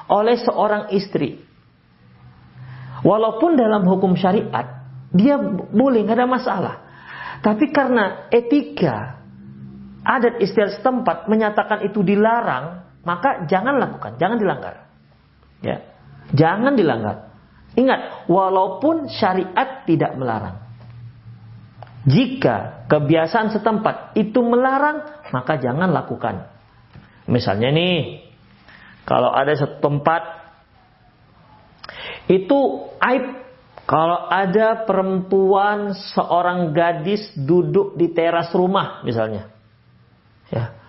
oleh seorang istri. Walaupun dalam hukum syariat dia boleh nggak ada masalah. Tapi karena etika adat istiadat setempat menyatakan itu dilarang, maka jangan lakukan, jangan dilanggar. Ya. Jangan dilanggar. Ingat, walaupun syariat tidak melarang. Jika kebiasaan setempat itu melarang, maka jangan lakukan. Misalnya nih, kalau ada satu tempat itu aib kalau ada perempuan seorang gadis duduk di teras rumah misalnya. Ya.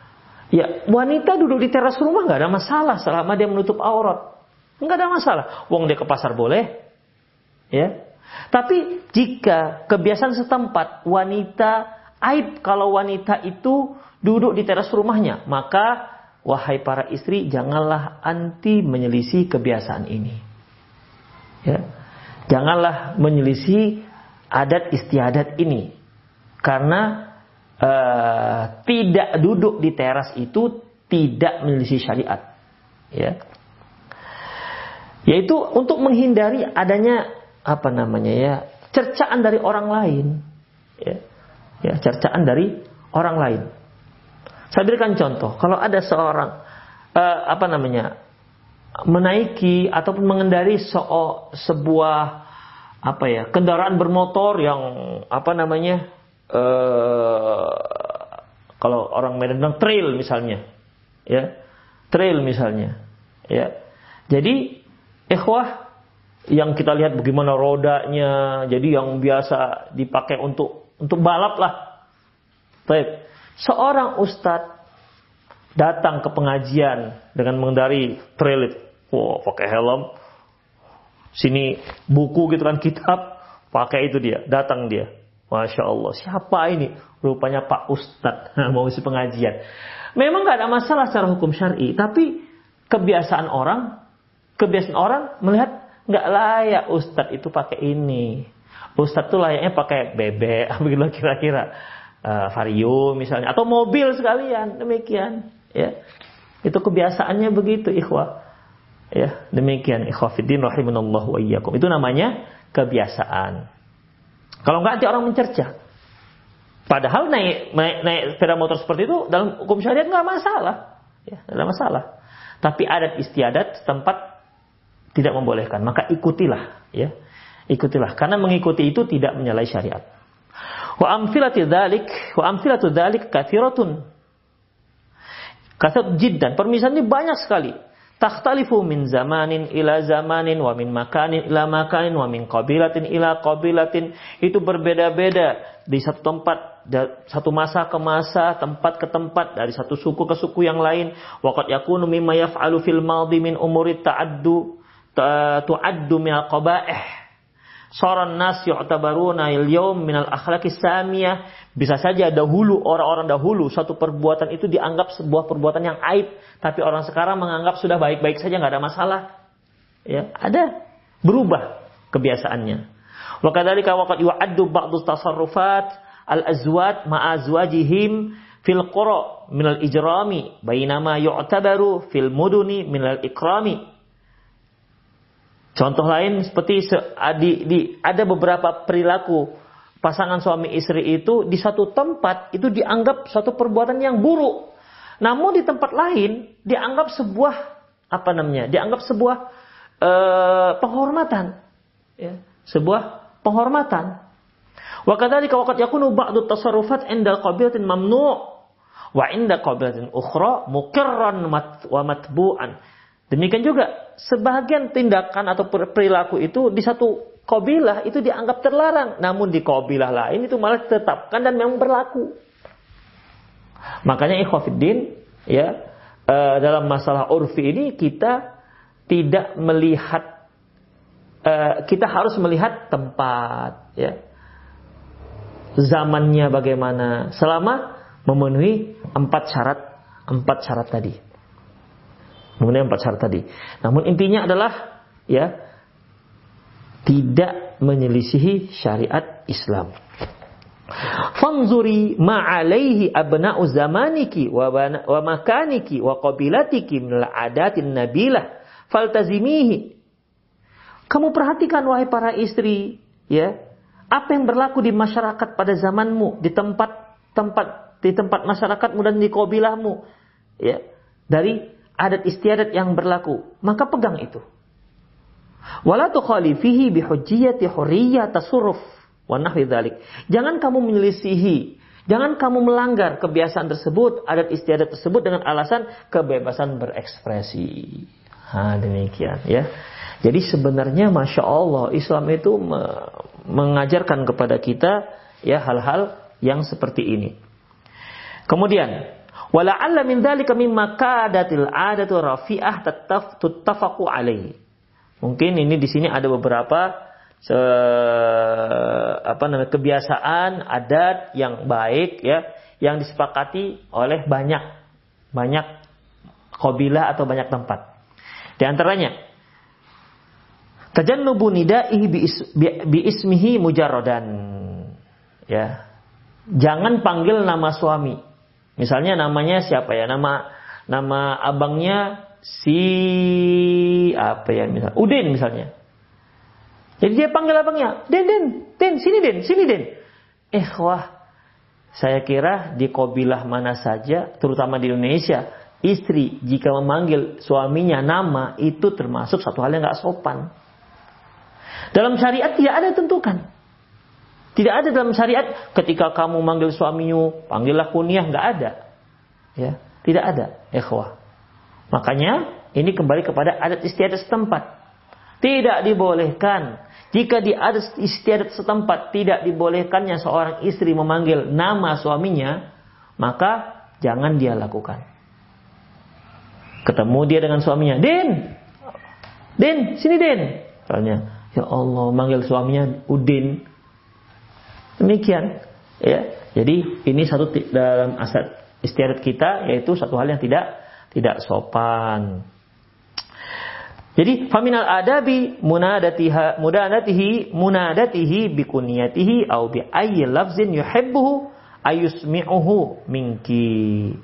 Ya, wanita duduk di teras rumah nggak ada masalah selama dia menutup aurat. Nggak ada masalah. Wong dia ke pasar boleh. Ya. Tapi jika kebiasaan setempat wanita aib kalau wanita itu duduk di teras rumahnya, maka wahai para istri, janganlah anti menyelisih kebiasaan ini. Ya. Janganlah menyelisih adat istiadat ini. Karena uh, tidak duduk di teras itu tidak menyelisih syariat. Ya. Yaitu untuk menghindari adanya apa namanya ya cercaan dari orang lain. Ya. Ya, cercaan dari orang lain. Saya berikan contoh, kalau ada seorang uh, apa namanya menaiki ataupun mengendari so, sebuah apa ya kendaraan bermotor yang apa namanya uh, kalau orang Medan bilang trail misalnya, ya trail misalnya, ya. Jadi ikhwah yang kita lihat bagaimana rodanya, jadi yang biasa dipakai untuk untuk balap lah. Baik, Seorang ustadz datang ke pengajian dengan mengendari trailer, wow, pakai helm, sini buku gitu kan kitab, pakai itu dia, datang dia, Masya Allah, siapa ini? Rupanya Pak Ustadz *laughs* mau isi pengajian. Memang nggak ada masalah secara hukum syari, tapi kebiasaan orang, kebiasaan orang melihat nggak layak Ustadz itu pakai ini. Ustadz tuh layaknya pakai bebek, *laughs* begitu kira-kira. Uh, vario misalnya, atau mobil sekalian, demikian. Ya, itu kebiasaannya begitu, ikhwah. Ya, demikian ikhwafiddin rahimanallahu wa iyyakum. Itu namanya kebiasaan. Kalau enggak nanti orang mencerca. Padahal naik, naik naik sepeda motor seperti itu dalam hukum syariat nggak masalah. Ya, ada masalah. Tapi adat istiadat setempat tidak membolehkan, maka ikutilah, ya. Ikutilah karena mengikuti itu tidak menyalahi syariat. Wa amthilatu dzalik, wa amthilatu dzalik kathiratun. Kasat jiddan. Permisalan ini banyak sekali. Takhtalifu min zamanin ila zamanin wa min makanin ila makanin wa min qabilatin ila qabilatin. Itu berbeda-beda. Di satu tempat satu masa ke masa tempat ke tempat dari satu suku ke suku yang lain. Waqad yakunu mimma yaf'alu fil madhi min umuri ta'addu tu'addu min al-qaba'ih Soran nas yu'tabaruna al-yawm minal akhlaqi samiyah. Bisa saja dahulu orang-orang dahulu satu perbuatan itu dianggap sebuah perbuatan yang aib, tapi orang sekarang menganggap sudah baik-baik saja nggak ada masalah. Ya, ada berubah kebiasaannya. Wa kadzalika waqad yu'addu ba'dhu tasarrufat al-azwat ma'azwajihim fil qura minal ijrami bainama yu'tabaru fil muduni minal ikrami Contoh lain seperti di, di, ada beberapa perilaku pasangan suami istri itu di satu tempat itu dianggap suatu perbuatan yang buruk. Namun di tempat lain dianggap sebuah apa namanya? Dianggap sebuah uh, penghormatan. Ya, sebuah penghormatan. Wa kadzalika waqad yakunu ba'du tasarrufat 'inda qabilatin mamnu' wa 'inda qabilatin ukhra muqirran wa matbu'an. Demikian juga sebagian tindakan atau perilaku itu di satu kobilah itu dianggap terlarang, namun di kobilah lain itu malah ditetapkan dan memang berlaku. Makanya ikhwafiddin ya e, dalam masalah urfi ini kita tidak melihat e, kita harus melihat tempat ya zamannya bagaimana selama memenuhi empat syarat empat syarat tadi. Kemudian empat syarat tadi. Namun intinya adalah ya tidak menyelisihi syariat Islam. Fanzuri ma'alaihi abna'u zamaniki wa, makaniki wa qabilatiki min adatin nabilah faltazimihi. Kamu perhatikan wahai para istri, ya, apa yang berlaku di masyarakat pada zamanmu, di tempat tempat di tempat masyarakatmu dan di kabilahmu, ya, dari adat istiadat yang berlaku, maka pegang itu. Wala tukhalifihi bihujjiyati. Jangan kamu menyelisihi, jangan kamu melanggar kebiasaan tersebut, adat istiadat tersebut dengan alasan kebebasan berekspresi. Ha, demikian ya. Jadi sebenarnya masya Allah Islam itu mengajarkan kepada kita ya hal-hal yang seperti ini. Kemudian Wala'alla min dzalika mimma kadatil adatu rafi'ah tattafaqu alaihi. Mungkin ini di sini ada beberapa se, apa namanya kebiasaan adat yang baik ya yang disepakati oleh banyak banyak kabilah atau banyak tempat. Di antaranya tajannubu nidaihi bi ismihi mujarradan. Ya. Jangan panggil nama suami Misalnya namanya siapa ya? Nama nama abangnya si apa ya misal Udin misalnya. Jadi dia panggil abangnya, Den, Den, Den, sini Den, sini Den. Eh wah, saya kira di kobilah mana saja, terutama di Indonesia, istri jika memanggil suaminya nama itu termasuk satu hal yang nggak sopan. Dalam syariat tidak ada tentukan. Tidak ada dalam syariat ketika kamu manggil suamimu, panggillah kunyah, nggak ada. Ya, tidak ada, ikhwah. Makanya ini kembali kepada adat istiadat setempat. Tidak dibolehkan. Jika di adat istiadat setempat tidak dibolehkannya seorang istri memanggil nama suaminya, maka jangan dia lakukan. Ketemu dia dengan suaminya, Din, Din, sini Din. Soalnya, ya Allah, manggil suaminya Udin, Demikian, ya. Jadi ini satu dalam aset istiadat kita yaitu satu hal yang tidak tidak sopan. Jadi faminal adabi munadatiha mudanatihi munadatihi bikunyatihi au bi ayyi lafzin yuhibbuhu ayusmi'uhu minki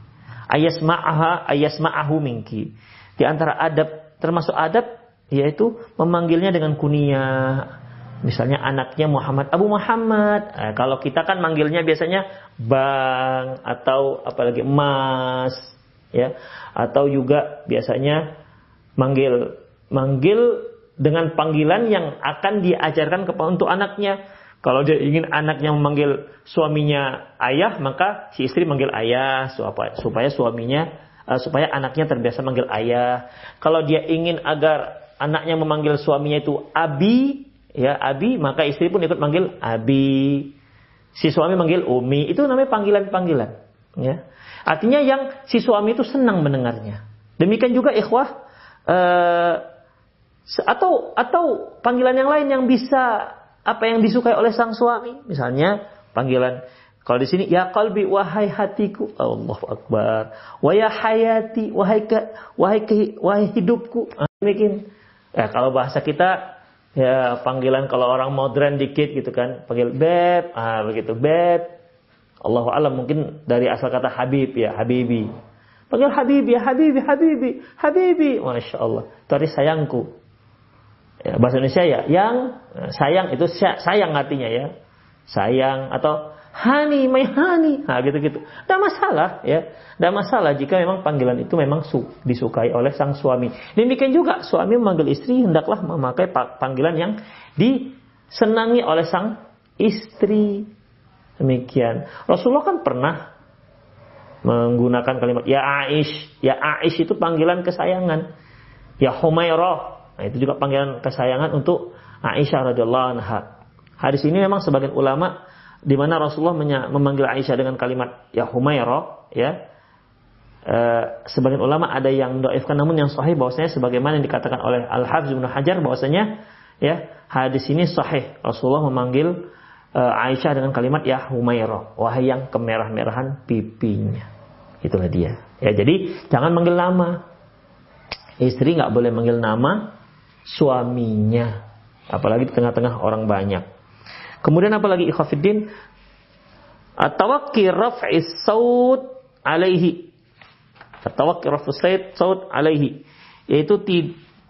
ayasma'aha ayasma'ahu minki. Di antara adab termasuk adab yaitu memanggilnya dengan kunyah. Misalnya anaknya Muhammad Abu Muhammad. Nah, kalau kita kan manggilnya biasanya Bang atau apalagi Mas ya atau juga biasanya manggil manggil dengan panggilan yang akan diajarkan kepada untuk anaknya. Kalau dia ingin anaknya memanggil suaminya ayah, maka si istri manggil ayah supaya, suaminya uh, supaya anaknya terbiasa manggil ayah. Kalau dia ingin agar anaknya memanggil suaminya itu abi, ya abi, maka istri pun ikut manggil abi. Si suami manggil umi, itu namanya panggilan-panggilan, ya. Artinya yang si suami itu senang mendengarnya. Demikian juga ikhwah uh, atau atau panggilan yang lain yang bisa apa yang disukai oleh sang suami. Misalnya panggilan kalau di sini ya kalbi wahai hatiku, Allahu akbar. Wahai hayati, wahai ke, wahai ke, wahai hidupku. Ah, demikian. Ya, kalau bahasa kita ya panggilan kalau orang modern dikit gitu kan, panggil beb, ah begitu beb. Allah alam mungkin dari asal kata Habib ya, Habibi. Panggil Habibi, Habibi, Habibi, Habibi. Masya Allah. Itu sayangku. Ya, bahasa Indonesia ya, yang sayang itu sayang artinya ya. Sayang atau hani, my honey. Nah, gitu-gitu. Tidak masalah ya. Tidak masalah jika memang panggilan itu memang su disukai oleh sang suami. Demikian juga suami memanggil istri hendaklah memakai panggilan yang disenangi oleh sang istri. Demikian. Rasulullah kan pernah menggunakan kalimat ya Aish. Ya Aish itu panggilan kesayangan. Ya Humairah Nah, itu juga panggilan kesayangan untuk Aisyah radhiyallahu anha. Hadis ini memang sebagian ulama di mana Rasulullah memanggil Aisyah dengan kalimat ya Humairah ya. E, sebagian ulama ada yang doifkan namun yang sahih bahwasanya sebagaimana yang dikatakan oleh Al Hafiz bin Hajar bahwasanya ya hadis ini sahih Rasulullah memanggil e, Aisyah dengan kalimat ya Humairah wahai yang kemerah-merahan pipinya itulah dia ya jadi jangan manggil nama istri nggak boleh manggil nama suaminya. Apalagi di tengah-tengah orang banyak. Kemudian apalagi ikhafiddin Atawakki raf'is saut alaihi. Atawakki raf'is saut alaihi. Yaitu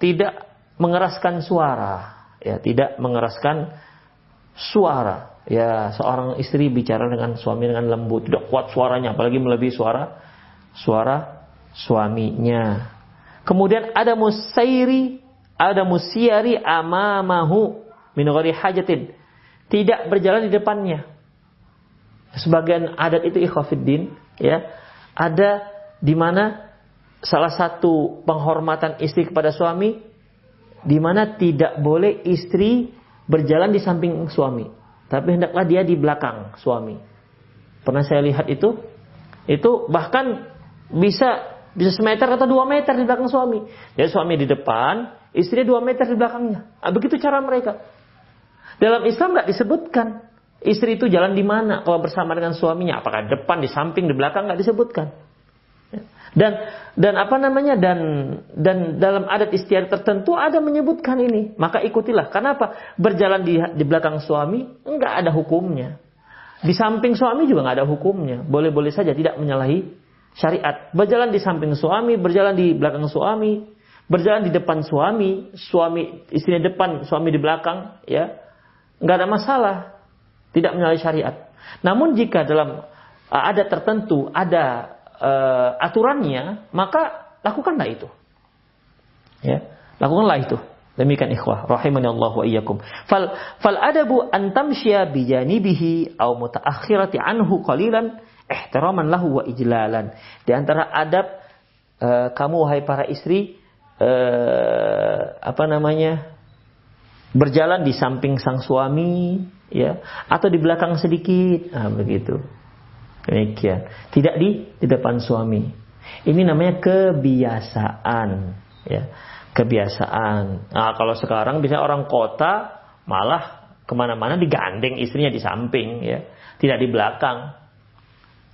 tidak mengeraskan suara. Ya, tidak mengeraskan suara. Ya, seorang istri bicara dengan suami dengan lembut, tidak kuat suaranya, apalagi melebihi suara suara suaminya. Kemudian ada musairi ada musiari amamahu min ghairi hajatin. Tidak berjalan di depannya. Sebagian adat itu ikhafiddin, ya. Ada di mana salah satu penghormatan istri kepada suami di mana tidak boleh istri berjalan di samping suami, tapi hendaklah dia di belakang suami. Pernah saya lihat itu, itu bahkan bisa bisa semeter atau dua meter di belakang suami. Jadi suami di depan, Istri dua meter di belakangnya. Nah, begitu cara mereka. Dalam Islam nggak disebutkan. Istri itu jalan di mana kalau bersama dengan suaminya. Apakah depan, di samping, di belakang? Nggak disebutkan. Dan dan apa namanya? Dan dan dalam adat istiadat tertentu ada menyebutkan ini. Maka ikutilah. Kenapa? Berjalan di di belakang suami nggak ada hukumnya. Di samping suami juga nggak ada hukumnya. Boleh boleh saja tidak menyalahi syariat. Berjalan di samping suami berjalan di belakang suami berjalan di depan suami, suami istrinya depan, suami di belakang, ya nggak ada masalah, tidak menyalahi syariat. Namun jika dalam uh, ada tertentu ada uh, aturannya, maka lakukanlah itu. Ya, lakukanlah itu. Demikian ikhwah, rahimani Allah wa iyyakum. Fal fal adabu an tamshiya bi janibihi aw mutaakhirati anhu qalilan ihtiraman lahu wa ijlalan. Di antara adab uh, kamu wahai para istri eh, apa namanya berjalan di samping sang suami ya atau di belakang sedikit nah, begitu demikian tidak di di depan suami ini namanya kebiasaan ya kebiasaan nah kalau sekarang bisa orang kota malah ke mana-mana digandeng istrinya di samping ya, tidak di belakang.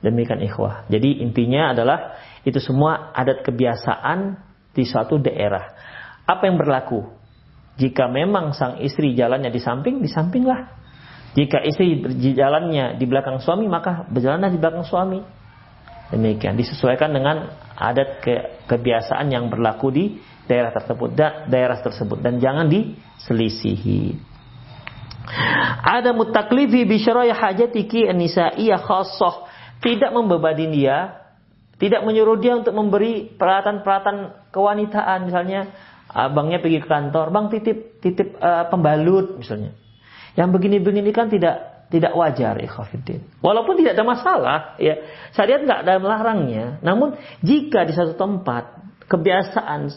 Demikian ikhwah. Jadi intinya adalah itu semua adat kebiasaan di suatu daerah. Apa yang berlaku? Jika memang sang istri jalannya di samping, di sampinglah. Jika istri jalannya di belakang suami, maka berjalanlah di belakang suami. Demikian disesuaikan dengan adat ke kebiasaan yang berlaku di daerah tersebut dan daerah tersebut dan jangan diselisihi. Ada mutaklifi bi syara'i hajatiki an-nisa'iyyah khassah. Tidak membebani dia, tidak menyuruh dia untuk memberi peralatan-peralatan kewanitaan misalnya abangnya pergi ke kantor, bang titip titip uh, pembalut misalnya. Yang begini-begini kan tidak tidak wajar ikhafidin. Walaupun tidak ada masalah, ya syariat nggak ada melarangnya. Namun jika di satu tempat kebiasaan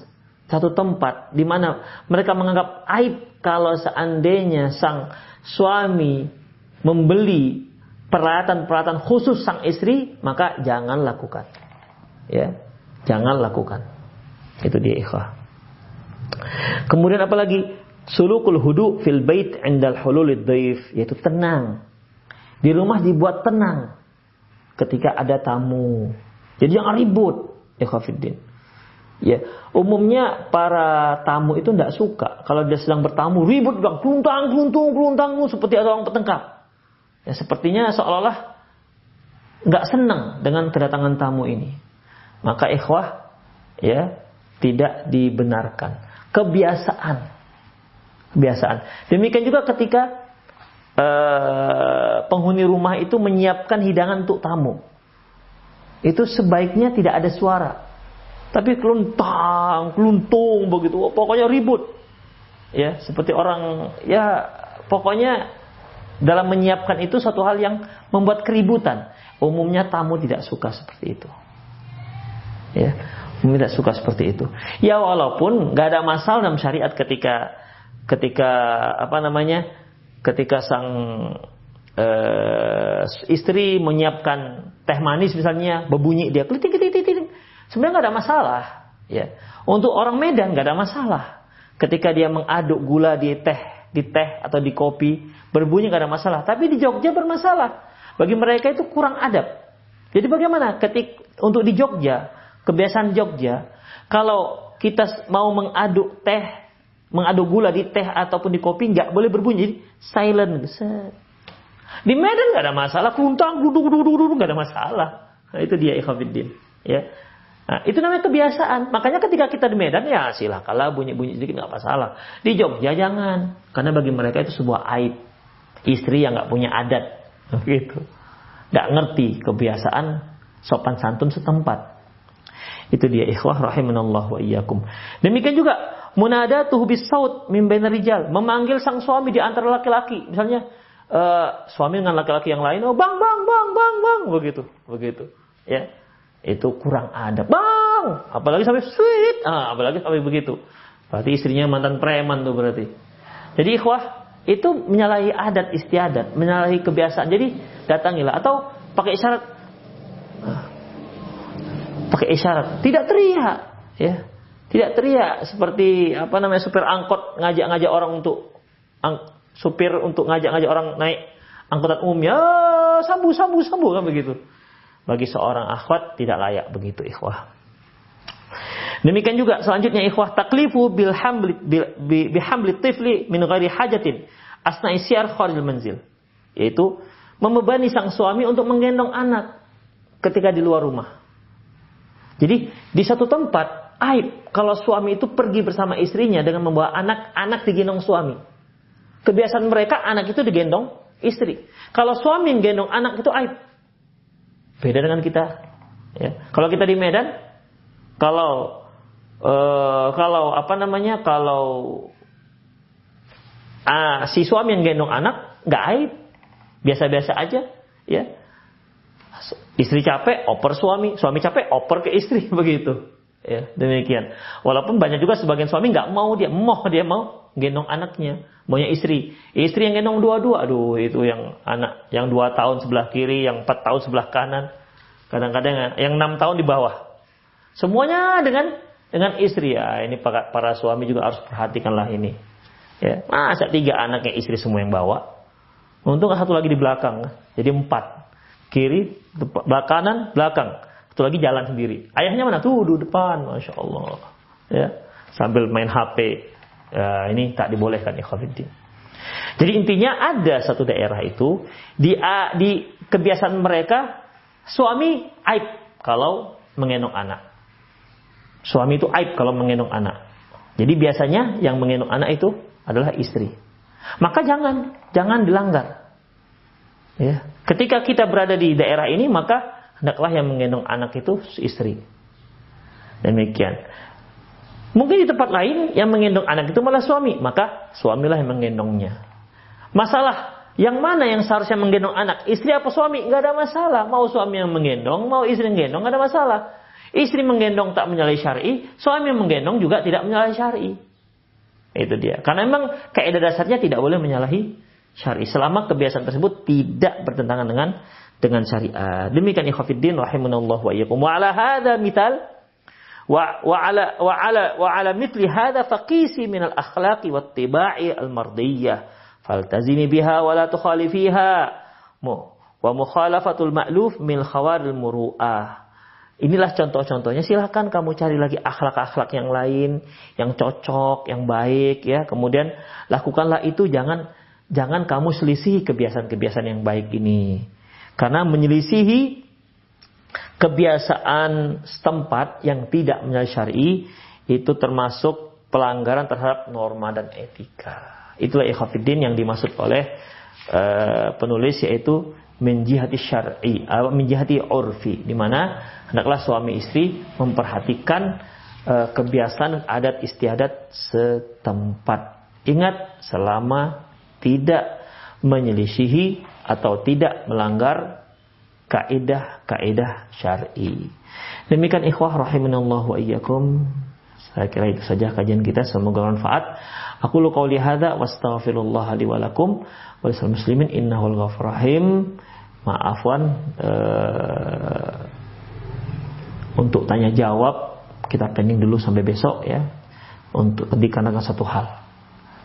satu tempat di mana mereka menganggap aib kalau seandainya sang suami membeli peralatan-peralatan khusus sang istri, maka jangan lakukan. Ya, jangan lakukan. Itu dia ikhwah. Kemudian apalagi sulukul hudu fil bait indal hululid daif yaitu tenang. Di rumah dibuat tenang ketika ada tamu. Jadi jangan ribut, ikhwatiddin. Ya, umumnya para tamu itu tidak suka kalau dia sedang bertamu ribut bilang keluntang keluntung keluntang seperti ada orang bertengkar. Ya, sepertinya seolah-olah nggak senang dengan kedatangan tamu ini. Maka ikhwah ya tidak dibenarkan. Kebiasaan. Kebiasaan. Demikian juga ketika uh, penghuni rumah itu menyiapkan hidangan untuk tamu. Itu sebaiknya tidak ada suara tapi keluntang, keluntung begitu, pokoknya ribut. Ya, seperti orang ya pokoknya dalam menyiapkan itu satu hal yang membuat keributan. Umumnya tamu tidak suka seperti itu. Ya, umumnya tidak suka seperti itu. Ya walaupun nggak ada masalah dalam syariat ketika ketika apa namanya ketika sang uh, istri menyiapkan teh manis misalnya berbunyi dia klitik klitik klitik Sebenarnya nggak ada masalah. Ya. Untuk orang Medan nggak ada masalah. Ketika dia mengaduk gula di teh, di teh atau di kopi, berbunyi nggak ada masalah. Tapi di Jogja bermasalah. Bagi mereka itu kurang adab. Jadi bagaimana ketik untuk di Jogja, kebiasaan Jogja, kalau kita mau mengaduk teh, mengaduk gula di teh ataupun di kopi nggak boleh berbunyi, silent. Di Medan nggak ada masalah, kuntang, duduk, duduk, duduk, nggak ada masalah. Nah, itu dia ikhwafiddin. Ya. Nah, itu namanya kebiasaan. Makanya ketika kita di Medan ya silakanlah bunyi-bunyi sedikit nggak masalah. Di Jogja jangan, karena bagi mereka itu sebuah aib. Istri yang nggak punya adat, gitu. Nggak ngerti kebiasaan sopan santun setempat. Itu dia ikhwah rahimanallah wa iyyakum. Demikian juga munada bis saut min rijal, memanggil sang suami di antara laki-laki. Misalnya uh, suami dengan laki-laki yang lain, oh bang bang bang bang bang begitu, begitu. Ya itu kurang adab. Bang, apalagi sampai sweet, ah, apalagi sampai begitu. Berarti istrinya mantan preman tuh berarti. Jadi ikhwah itu menyalahi adat istiadat, menyalahi kebiasaan. Jadi datangilah atau pakai isyarat. Pakai isyarat, tidak teriak, ya. Tidak teriak seperti apa namanya supir angkot ngajak-ngajak orang untuk ang, supir untuk ngajak-ngajak orang naik angkutan umum ya sabu sabu sabu kan begitu bagi seorang akhwat tidak layak begitu ikhwah. Demikian juga selanjutnya ikhwah taklifu bil hamli tifli min ghairi hajatin asna isyar kharil manzil. Yaitu membebani sang suami untuk menggendong anak ketika di luar rumah. Jadi di satu tempat aib kalau suami itu pergi bersama istrinya dengan membawa anak, anak digendong suami. Kebiasaan mereka anak itu digendong istri. Kalau suami yang gendong anak itu aib. Beda dengan kita. Ya. Kalau kita di Medan, kalau uh, kalau apa namanya, kalau uh, si suami yang gendong anak nggak aib, biasa-biasa aja, ya. Istri capek, oper suami, suami capek, oper ke istri, *laughs* begitu. Ya, demikian. Walaupun banyak juga sebagian suami nggak mau dia, mau dia mau gendong anaknya, maunya istri. Istri yang gendong dua-dua, aduh itu yang anak yang dua tahun sebelah kiri, yang empat tahun sebelah kanan. Kadang-kadang yang enam tahun di bawah. Semuanya dengan dengan istri ya. Ini para, para suami juga harus perhatikanlah ini. Ya, masa tiga anaknya istri semua yang bawa? Untung satu lagi di belakang, jadi empat. Kiri, depan, kanan, belakang. Satu lagi jalan sendiri. Ayahnya mana? Tuh, di depan, masya Allah. Ya, sambil main HP. Ya, ini tak dibolehkan ya Khafiddin. Jadi intinya ada satu daerah itu di di kebiasaan mereka suami aib kalau menggendong anak. Suami itu aib kalau menggendong anak. Jadi biasanya yang menggendong anak itu adalah istri. Maka jangan jangan dilanggar. Ya. Ketika kita berada di daerah ini maka hendaklah yang menggendong anak itu istri. Demikian. Mungkin di tempat lain yang menggendong anak itu malah suami, maka suamilah yang menggendongnya. Masalah yang mana yang seharusnya menggendong anak? Istri apa suami? Nggak ada masalah. Mau suami yang menggendong, mau istri yang menggendong, nggak ada masalah. Istri menggendong tak menyalahi syari, suami yang menggendong juga tidak menyalahi syari. Itu dia. Karena memang kaidah dasarnya tidak boleh menyalahi syari selama kebiasaan tersebut tidak bertentangan dengan dengan syariat. Demikian ikhwatiddin rahimunallahu wa iyyakum. Wa ala hadza mital wa wa ala wa ala wa ala mithli hadza faqisi min al akhlaqi wat tibai al mardiyah faltazimi biha wa la tukhalifiha. Wa mukhalafatul ma'luf min khawaril muru'ah. Inilah contoh-contohnya. Silahkan kamu cari lagi akhlak-akhlak yang lain, yang cocok, yang baik, ya. Kemudian lakukanlah itu. Jangan jangan kamu selisihi kebiasaan-kebiasaan yang baik ini. Karena menyelisihi kebiasaan setempat yang tidak menyalahi itu termasuk pelanggaran terhadap norma dan etika. Itulah ikhafidin yang dimaksud oleh uh, penulis yaitu menjihati syar'i, uh, menjihati urfi, di mana hendaklah suami istri memperhatikan uh, kebiasaan adat istiadat setempat. Ingat selama tidak menyelisihi atau tidak melanggar kaidah-kaidah syar'i. Demikian ikhwah rahimanallah wa iyyakum. Saya kira itu saja kajian kita semoga bermanfaat. Aku lu qauli hadza wastaghfirullah li wa lakum wa muslimin innahu al rahim maaf Wan uh, untuk tanya jawab kita pending dulu sampai besok ya untuk dikarenakan satu hal